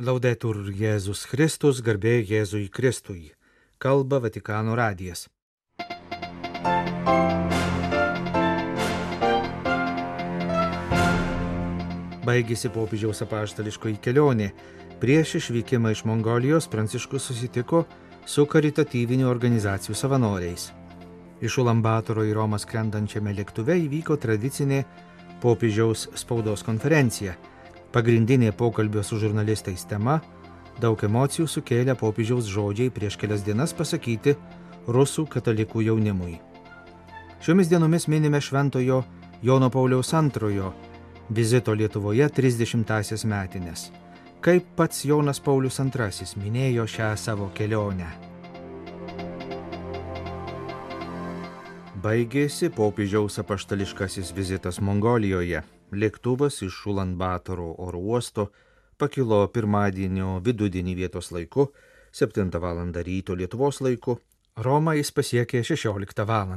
Laudetur Jėzus Kristus, garbė Jėzui Kristui. Kalba Vatikano radijas. Baigėsi popiežiaus apaštališkoji kelionė. Prieš išvykimą iš Mongolijos Pranciškus susitiko su karitatyvinių organizacijų savanoriais. Iš Ulambatoro į Romą skrendančiame lėktuve įvyko tradicinė popiežiaus spaudos konferencija. Pagrindinė pokalbio su žurnalistais tema - daug emocijų sukėlė popiežiaus žodžiai prieš kelias dienas pasakyti rusų katalikų jaunimui. Šiomis dienomis minime Šventojo Jono Pauliaus II vizito Lietuvoje 30-asias metinės. Kaip pats Jonas Paulius II minėjo šią savo kelionę. Baigėsi popiežiaus apaštališkasis vizitas Mongolijoje. Lėktuvas iš Šulanbatoro oro uosto pakilo pirmadienio vidudienį vietos laiku, 7 val. ryto Lietuvos laiku, Romą jis pasiekė 16 val.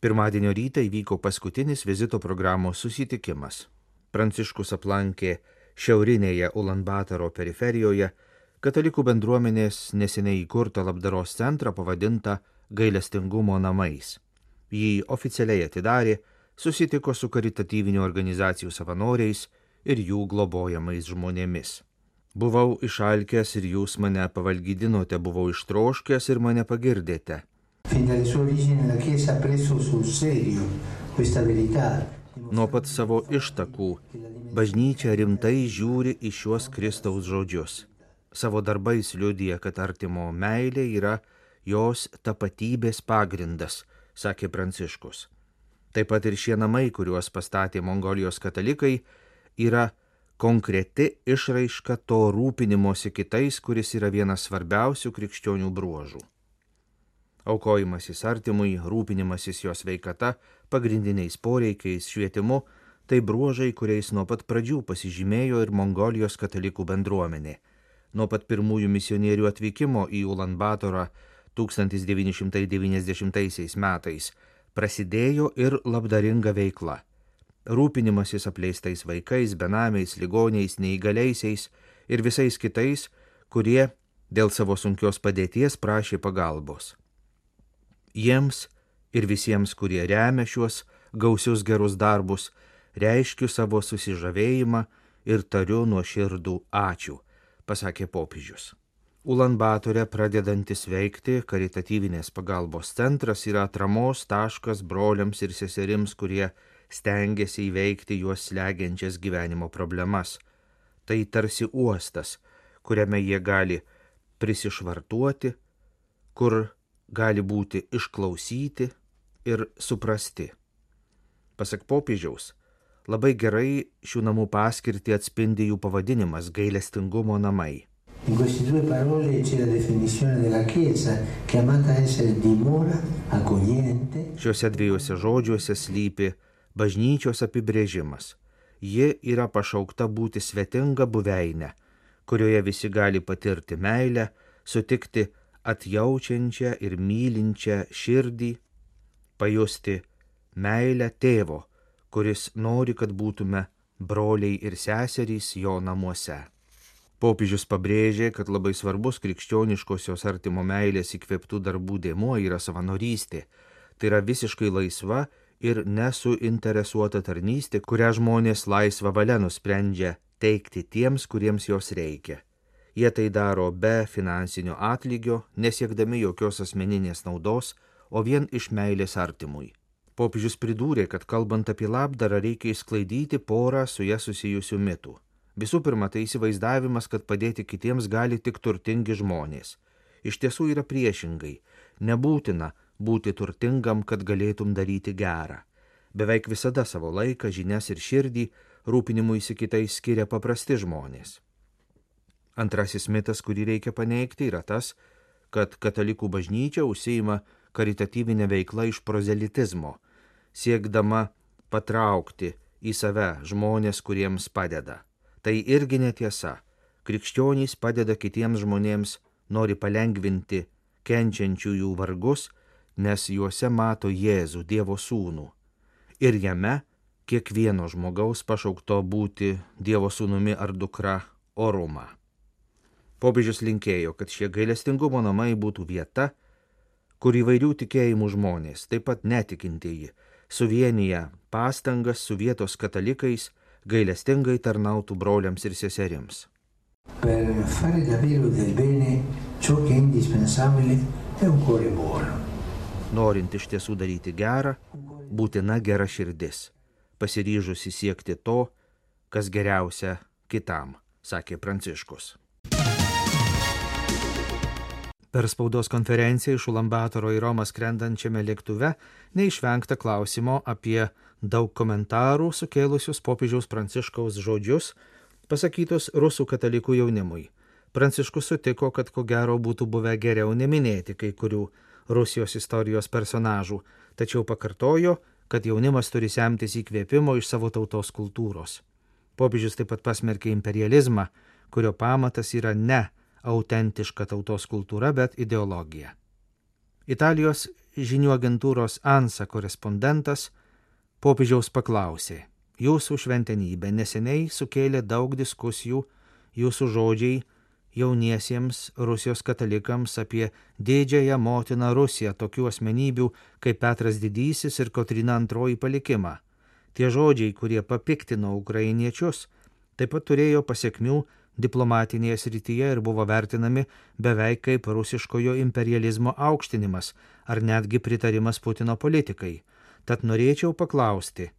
Pirmadienio rytą įvyko paskutinis vizito programos susitikimas. Pranciškus aplankė šiaurinėje Ulanbataro periferijoje katalikų bendruomenės neseniai įkurtą labdaros centrą pavadintą gailestingumo namais. Jį oficialiai atidarė, susitiko su karitatyvinių organizacijų savanoriais ir jų globojamais žmonėmis. Buvau išalkęs ir jūs mane pavalgydinote, buvau ištroškęs ir mane pagirdėte. Nuo pat savo ištakų bažnyčia rimtai žiūri į šiuos Kristaus žodžius. Savo darbais liudija, kad artimo meilė yra jos tapatybės pagrindas, sakė Pranciškus. Taip pat ir šie namai, kuriuos pastatė Mongolijos katalikai, yra konkreti išraiška to rūpinimosi kitais, kuris yra vienas svarbiausių krikščionių bruožų. Aukojimasis artimui, rūpinimasis jos veikata, pagrindiniais poreikiais, švietimu - tai bruožai, kuriais nuo pat pradžių pasižymėjo ir Mongolijos katalikų bendruomenė. Nuo pat pirmųjų misionierių atvykimo į Ulanbatorą 1990 metais prasidėjo ir labdaringa veikla. Rūpinimasis apleistais vaikais, benamiais, ligoniais, neįgaliaisiais ir visais kitais, kurie dėl savo sunkios padėties prašė pagalbos. Jiems ir visiems, kurie remia šiuos gausius gerus darbus, reiškiu savo susižavėjimą ir tariu nuo širdų ačiū, pasakė popiežius. Ulanbatore pradedantis veikti karitatyvinės pagalbos centras yra atramos taškas broliams ir seserims, kurie stengiasi įveikti juos slegiančias gyvenimo problemas. Tai tarsi uostas, kuriame jie gali prisišvartuoti, kur gali būti išklausyti ir suprasti. Pasak popiežiaus, labai gerai šių namų paskirtį atspindi jų pavadinimas - gailestingumo namai. In queste due parole c'è la definizione della Chiesa, chiamata a essere dimora, accogliente. Šiuose dviejose žodžiuose slypi bažnyčios apibrėžimas. Ji yra pašaukta būti svetinga buveinė, kurioje visi gali patirti meilę, sutikti atjaučiančią ir mylinčią širdį, pajusti meilę tėvo, kuris nori, kad būtume broliai ir seserys jo namuose. Popiežius pabrėžė, kad labai svarbus krikščioniškosios artimo meilės įkvėptų darbų dėmuo yra savanorystė. Tai yra visiškai laisva ir nesuinteresuota tarnystė, kurią žmonės laisvą valią nusprendžia teikti tiems, kuriems jos reikia. Jie tai daro be finansinio atlygio, nesiekdami jokios asmeninės naudos, o vien iš meilės artimui. Popiežius pridūrė, kad kalbant apie labdarą reikia įsklaidyti porą su ją susijusių mitų. Visų pirma, tai įsivaizdavimas, kad padėti kitiems gali tik turtingi žmonės. Iš tiesų yra priešingai. Nebūtina būti turtingam, kad galėtum daryti gerą. Beveik visada savo laiką, žinias ir širdį rūpinimui įsikitais skiria paprasti žmonės. Antrasis mitas, kurį reikia paneigti, yra tas, kad katalikų bažnyčia užsieima karitatyvinę veiklą iš prozelitizmo, siekdama patraukti į save žmonės, kuriems padeda. Tai irgi netiesa. Krikščionys padeda kitiems žmonėms, nori palengvinti kenčiančiųjų vargus, nes juose mato Jėzų Dievo sūnų. Ir jame kiekvieno žmogaus pašaukto būti Dievo sūnumi ar dukra orumą. Popiežius linkėjo, kad šie gailestingumo namai būtų vieta, kur įvairių tikėjimų žmonės, taip pat netikintieji, suvienyje pastangas su vietos katalikais gailestingai tarnautų broliams ir seserims. Per fare davvero del bene ciò che è indispensabile è un cuore buono. Norint iš tiesų daryti gerą, būtina gera širdis, pasiryžusi siekti to, kas geriausia kitam, sakė Pranciškus. Per spaudos konferenciją iš Ulambatoro į Romą skrendančiame lėktuve neišvengta klausimo apie daug komentarų sukėlusius popiežiaus Pranciškaus žodžius, pasakytus rusų katalikų jaunimui. Pranciškus sutiko, kad ko gero būtų buvę geriau neminėti kai kurių Rusijos istorijos personažų, tačiau pakartojo, kad jaunimas turi semtis įkvėpimo iš savo tautos kultūros. Popiežius taip pat pasmerkė imperializmą, kurio pamatas yra ne autentiška tautos kultūra, bet ideologija. Italijos žinių agentūros ANSA korespondentas popiežiaus paklausė, jūsų šventenybė neseniai sukėlė daug diskusijų, jūsų žodžiai jauniesiems Rusijos katalikams apie didžiąją motiną Rusiją, tokių asmenybių kaip Petras Didysis ir Kotrina II palikimą. Tie žodžiai, kurie papiktino ukrainiečius, taip pat turėjo pasiekmių diplomatinėje srityje ir buvo vertinami beveik kaip rusiškojo imperializmo aukštinimas ar netgi pritarimas Putino politikai. Tad norėčiau paklausti,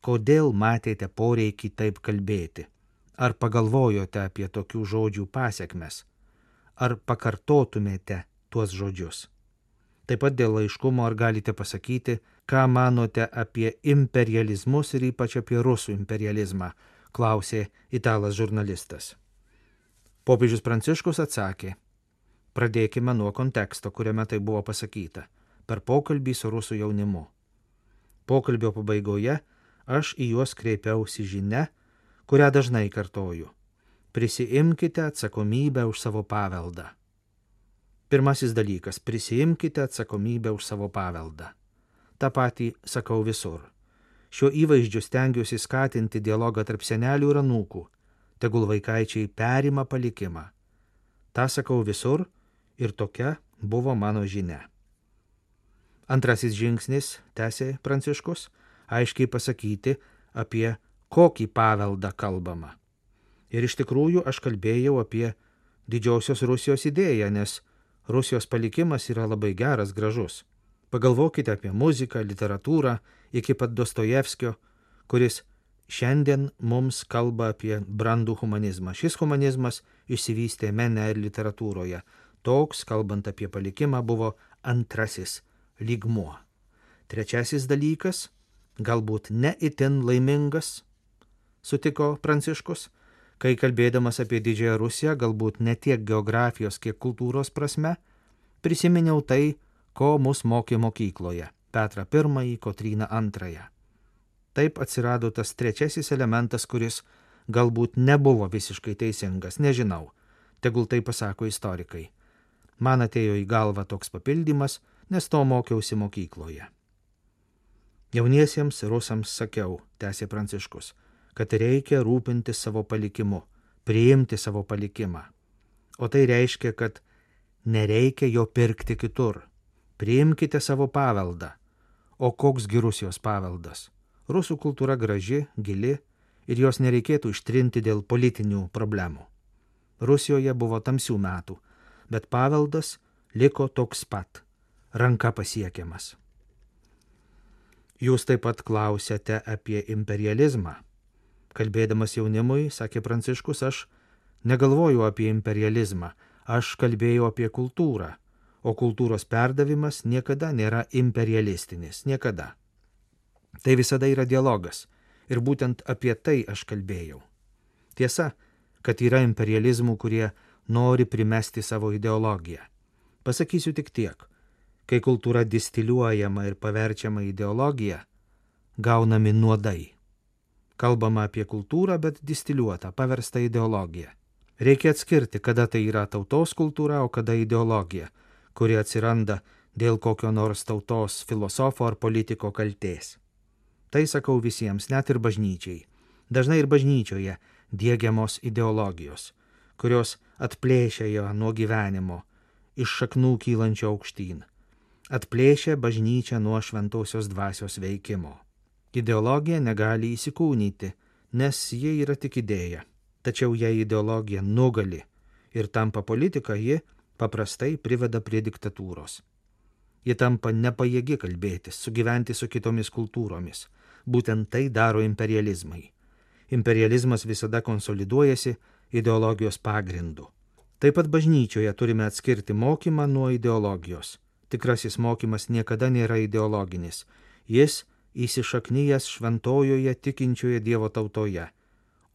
kodėl matėte poreikį taip kalbėti? Ar pagalvojote apie tokių žodžių pasiekmes? Ar pakartotumėte tuos žodžius? Taip pat dėl aiškumo ar galite pasakyti, ką manote apie imperializmus ir ypač apie rusų imperializmą, klausė italas žurnalistas. Popiežius Pranciškus atsakė, pradėkime nuo konteksto, kuriame tai buvo pasakyta, per pokalbį su rusų jaunimu. Pokalbio pabaigoje aš į juos kreipiausi žinia, kurią dažnai kartoju. Prisiimkite atsakomybę už savo paveldą. Pirmasis dalykas - prisiimkite atsakomybę už savo paveldą. Ta patį sakau visur Šiuo įvaizdžiu stengiuosi skatinti dialogą tarp senelių ir anūkų, tegul vaikaičiai perima palikimą. Ta sakau visur ir tokia buvo mano žinia. Antrasis žingsnis, tęsė Pranciškus, aiškiai pasakyti, apie kokį paveldą kalbama. Ir iš tikrųjų aš kalbėjau apie didžiosios Rusijos idėją, nes Rusijos palikimas yra labai geras, gražus. Pagalvokite apie muziką, literatūrą, iki pat Dostojevskio, kuris šiandien mums kalba apie brandų humanizmą. Šis humanizmas išsivystė mene ir literatūroje. Toks, kalbant apie palikimą, buvo antrasis lygmuo. Trečiasis dalykas, galbūt ne itin laimingas, sutiko Pranciškus, kai kalbėdamas apie Didžiąją Rusiją, galbūt ne tiek geografijos, kiek kultūros prasme, prisiminiau tai, ko mus mokė mokykloje Petrą I, Kotryną II. Taip atsirado tas trečiasis elementas, kuris galbūt nebuvo visiškai teisingas, nežinau, tegul tai pasako istorikai. Man atėjo į galvą toks papildymas, nes to mokiausi mokykloje. Jauniesiems rusams sakiau, tęsė Pranciškus, kad reikia rūpinti savo palikimu, priimti savo palikimą. O tai reiškia, kad nereikia jo pirkti kitur. Priimkite savo paveldą, O koksgi Rusijos paveldas? Rusų kultūra graži, gili ir jos nereikėtų ištrinti dėl politinių problemų. Rusijoje buvo tamsių metų, bet paveldas liko toks pat - ranka pasiekiamas. Jūs taip pat klausėte apie imperializmą. Kalbėdamas jaunimui, sakė Pranciškus, aš negalvoju apie imperializmą, aš kalbėjau apie kultūrą o kultūros perdavimas niekada nėra imperialistinis, niekada. Tai visada yra dialogas ir būtent apie tai aš kalbėjau. Tiesa, kad yra imperializmų, kurie nori primesti savo ideologiją. Pasakysiu tik tiek, kai kultūra distiliuojama ir paverčiama ideologija, gaunami nuodai. Kalbama apie kultūrą, bet distiliuota, paversta ideologija. Reikia atskirti, kada tai yra tautos kultūra, o kada ideologija kuri atsiranda dėl kokio nors tautos filosofo ar politiko kalties. Tai sakau visiems, net ir bažnyčiai. Dažnai ir bažnyčioje dėgiamos ideologijos, kurios atplėšia ją nuo gyvenimo, iš šaknų kylančio aukštyn, atplėšia bažnyčią nuo šventosios dvasios veikimo. Ideologija negali įsikūnyti, nes ji yra tik idėja. Tačiau jei ideologija nugali ir tampa politika, ji paprastai priveda prie diktatūros. Ji tampa nepajėgi kalbėtis, sugyventi su kitomis kultūromis. Būtent tai daro imperializmai. Imperializmas visada konsoliduojasi ideologijos pagrindu. Taip pat bažnyčioje turime atskirti mokymą nuo ideologijos. Tikrasis mokymas niekada nėra ideologinis. Jis įsišaknyjas šventojoje tikinčioje Dievo tautoje,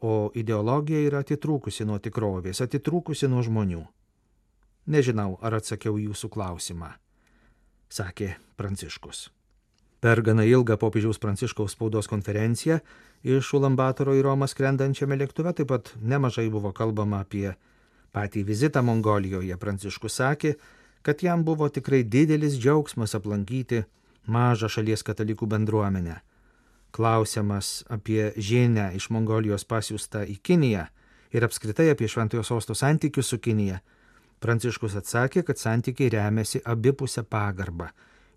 o ideologija yra atitrūkusi nuo tikrovės, atitrūkusi nuo žmonių. Nežinau, ar atsakiau jūsų klausimą, sakė Pranciškus. Per gana ilgą popiežiaus Pranciškaus spaudos konferenciją iš Ulambatoro į Romą skrendančiame lėktuve taip pat nemažai buvo kalbama apie patį vizitą Mongolijoje. Pranciškus sakė, kad jam buvo tikrai didelis džiaugsmas aplankyti mažą šalies katalikų bendruomenę. Klausiamas apie žinę iš Mongolijos pasiūstą į Kiniją ir apskritai apie Šventojo sosto santykius su Kinija, Pranciškus atsakė, kad santykiai remiasi abipusę pagarbą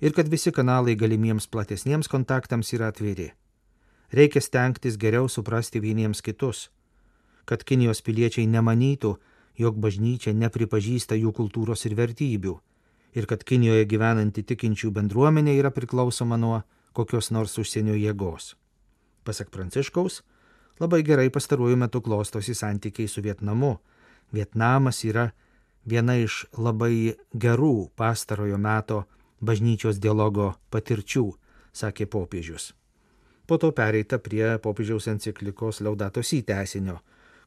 ir kad visi kanalai galimiems platesniems kontaktams yra atviri. Reikia stengtis geriau suprasti vieniems kitus, kad Kinijos piliečiai nemanytų, jog bažnyčia nepripažįsta jų kultūros ir vertybių, ir kad Kinijoje gyvenanti tikinčių bendruomenė yra priklausoma nuo kokios nors užsienio jėgos. Pasak Pranciškaus, labai gerai pastaruoju metu klostosi santykiai su Vietnamu. Vietnamas yra viena iš labai gerų pastarojo meto bažnyčios dialogo patirčių, sakė popiežius. Po to pereita prie popiežiaus enciklikos Laudatos įteisinio,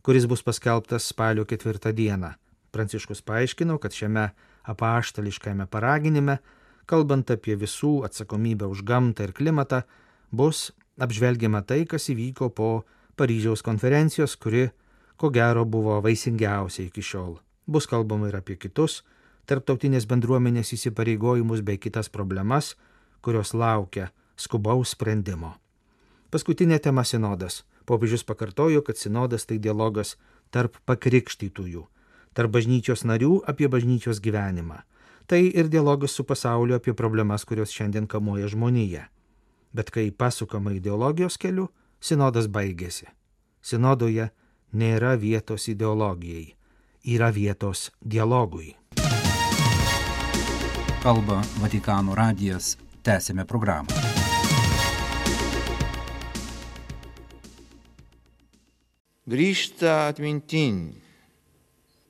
kuris bus paskelbtas spalio ketvirtą dieną. Pranciškus paaiškino, kad šiame apaštališkame paraginime, kalbant apie visų atsakomybę už gamtą ir klimatą, bus apžvelgiama tai, kas įvyko po Paryžiaus konferencijos, kuri, ko gero, buvo vaisingiausia iki šiol bus kalbama ir apie kitus tarptautinės bendruomenės įsipareigojimus bei kitas problemas, kurios laukia skubaus sprendimo. Paskutinė tema - sinodas. Popiežius pakartojo, kad sinodas tai dialogas tarp pakrikštytųjų, tarp bažnyčios narių apie bažnyčios gyvenimą. Tai ir dialogas su pasauliu apie problemas, kurios šiandien kamuoja žmoniją. Bet kai pasukama ideologijos keliu, sinodas baigėsi. Sinodoje nėra vietos ideologijai yra vietos dialogui. Kalba Vatikano radijas. Tęsėme programą. Grįžta atmintin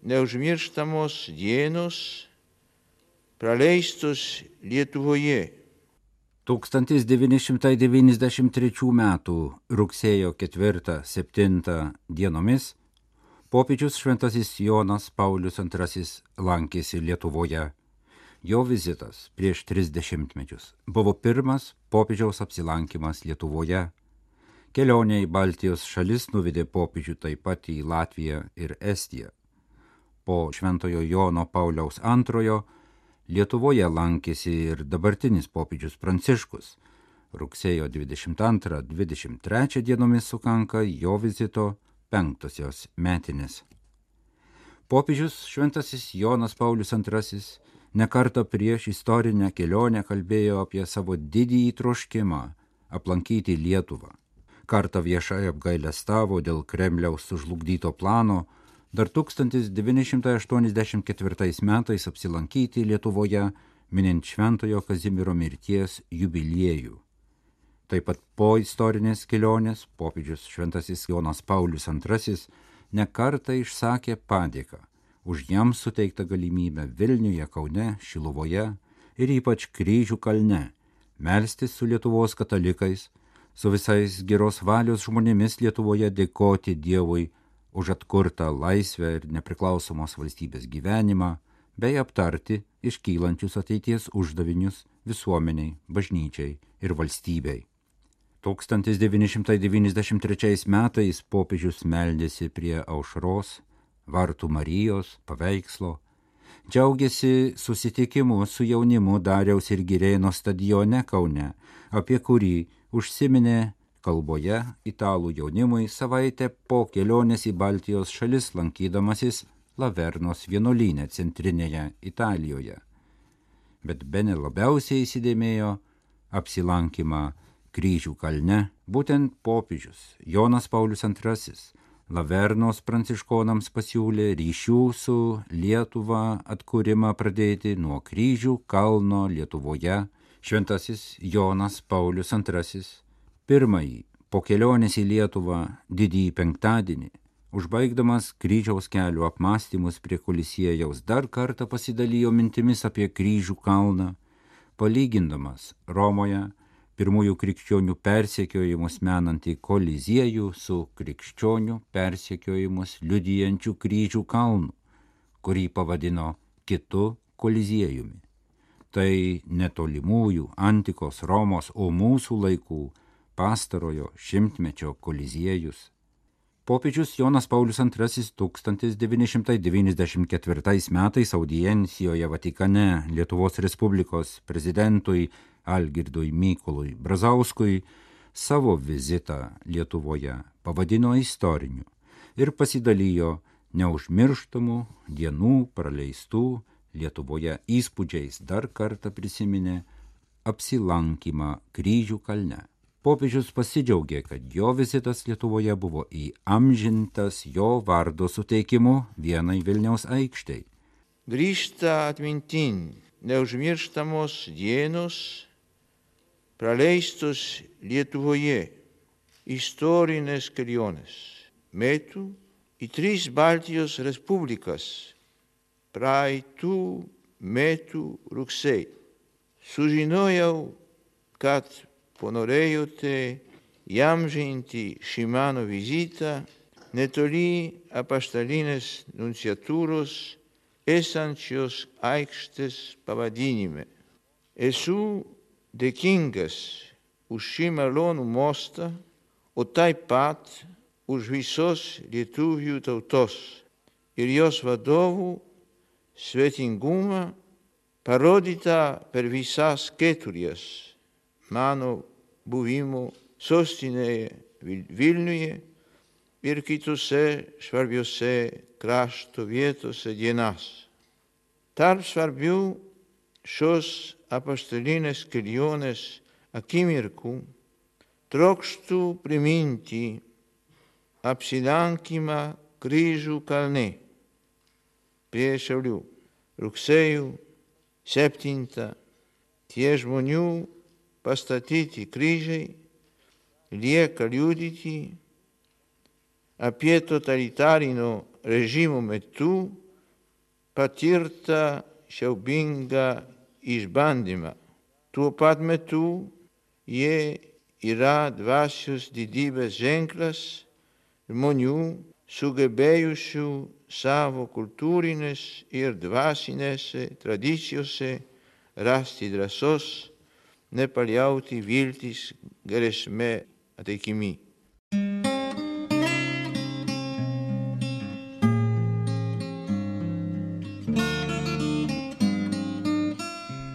neužmirštamos dienos praleistus Lietuvoje. 1993 m. rugsėjo 4-7 dienomis popiežius šventasis Jonas Paulius II lankėsi Lietuvoje. Jo vizitas prieš tris dešimtmečius buvo pirmas popiežiaus apsilankimas Lietuvoje. Kelionė į Baltijos šalis nuvedė popiežių taip pat į Latviją ir Estiją. Po Šventojo Jono Pauliaus II Lietuvoje lankėsi ir dabartinis popiežius Pranciškus. Rugsėjo 22-23 dienomis sukanka jo vizito penktosios metinės. Popiežius Šventasis Jonas Paulius II nekarto prieš istorinę kelionę kalbėjo apie savo didįjį troškimą aplankyti Lietuvą. Kartą viešai apgailestavo dėl Kremliaus sužlugdyto plano dar 1984 metais apsilankyti Lietuvoje, minint Šventojo Kazimiero mirties jubiliejų. Taip pat po istorinės kelionės popiežius Šventasis Jonas Paulius II nekartą išsakė padėką už jam suteiktą galimybę Vilniuje, Kaune, Šiluvoje ir ypač Kryžių kalne melstis su Lietuvos katalikais, su visais geros valios žmonėmis Lietuvoje dėkoti Dievui už atkurtą laisvę ir nepriklausomos valstybės gyvenimą, bei aptarti iškylančius ateities uždavinius visuomeniai, bažnyčiai ir valstybei. 1993 metais popiežius meldėsi prie aušros, vartų Marijos, paveikslo, džiaugiasi susitikimu su jaunimu Dariaus ir Girėno stadione Kaune, apie kurį užsiminė kalboje italų jaunimui savaitę po kelionės į Baltijos šalis lankydamasis Lavernos vienuolynę centrinėje Italijoje. Bet bene labiausiai įsidėmėjo apsilankymą kryžių kalne būtent popiežius Jonas Paulius II Lavernos pranciškonams pasiūlė ryšių su Lietuva atkūrimą pradėti nuo kryžių kalno Lietuvoje. Šventasis Jonas Paulius II pirmąjį po kelionės į Lietuvą didįjį penktadienį, užbaigdamas kryžiaus kelių apmąstymus prie kolisiejaus, dar kartą pasidalijo mintimis apie kryžių kalną, palygindamas Romoje pirmųjų krikščionių persekiojimus menantį koliziejų su krikščionių persekiojimus liudijančių kryžių kalnu, kurį pavadino kitu koliziejumi. Tai netolimųjų antikos Romos, o mūsų laikų pastarojo šimtmečio koliziejus. Popiežius Jonas Paulius II 1994 metais audiencijoje Vatikane Lietuvos Respublikos prezidentui Algirdui Mykolui Brazauskui savo vizitą Lietuvoje pavadino istoriniu ir pasidalijo neužmirštamų dienų praleistų Lietuvoje įspūdžiais dar kartą prisiminė apsilankymą kryžių kalne. Popiežius pasidžiaugė, kad jo vizitas Lietuvoje buvo įamžintas jo vardo suteikimu vienai Vilniaus aikštei. Grįžta atmintin neužmirštamos dienos praleistos Lietuvoje istorinės kelionės metų į tris Baltijos Respublikas praeitų metų rugsėjai. Sužinojau, kad ponorėjote įamžinti šį mano vizitą netoli apaštalinės nunciatūros esančios aikštės pavadinime. Esu dėkingas už šį malonų mostą, o taip pat už visos lietuvių tautos ir jos vadovų svetingumą parodytą per visas keturias mano buvimo sostinėje Vilniuje ir kitose svarbiose krašto vietose dienas. Tarp svarbių šios apaštalinės kelionės akimirkų trokštų priminti apsilankymą kryžių kalne prie Šiaulių. Rugsėjų 7 tie žmonių pastatyti kryžiai lieka liudyti apie totalitarinio režimo metu patirtą siaubingą išbandymą. Tuo pat metu jie yra dvasios didybės ženklas žmonių sugebėjusių savo kultūrinės ir dvasinėse tradicijose rasti drąsos, nepaliauti viltis grėsmė ateikimi.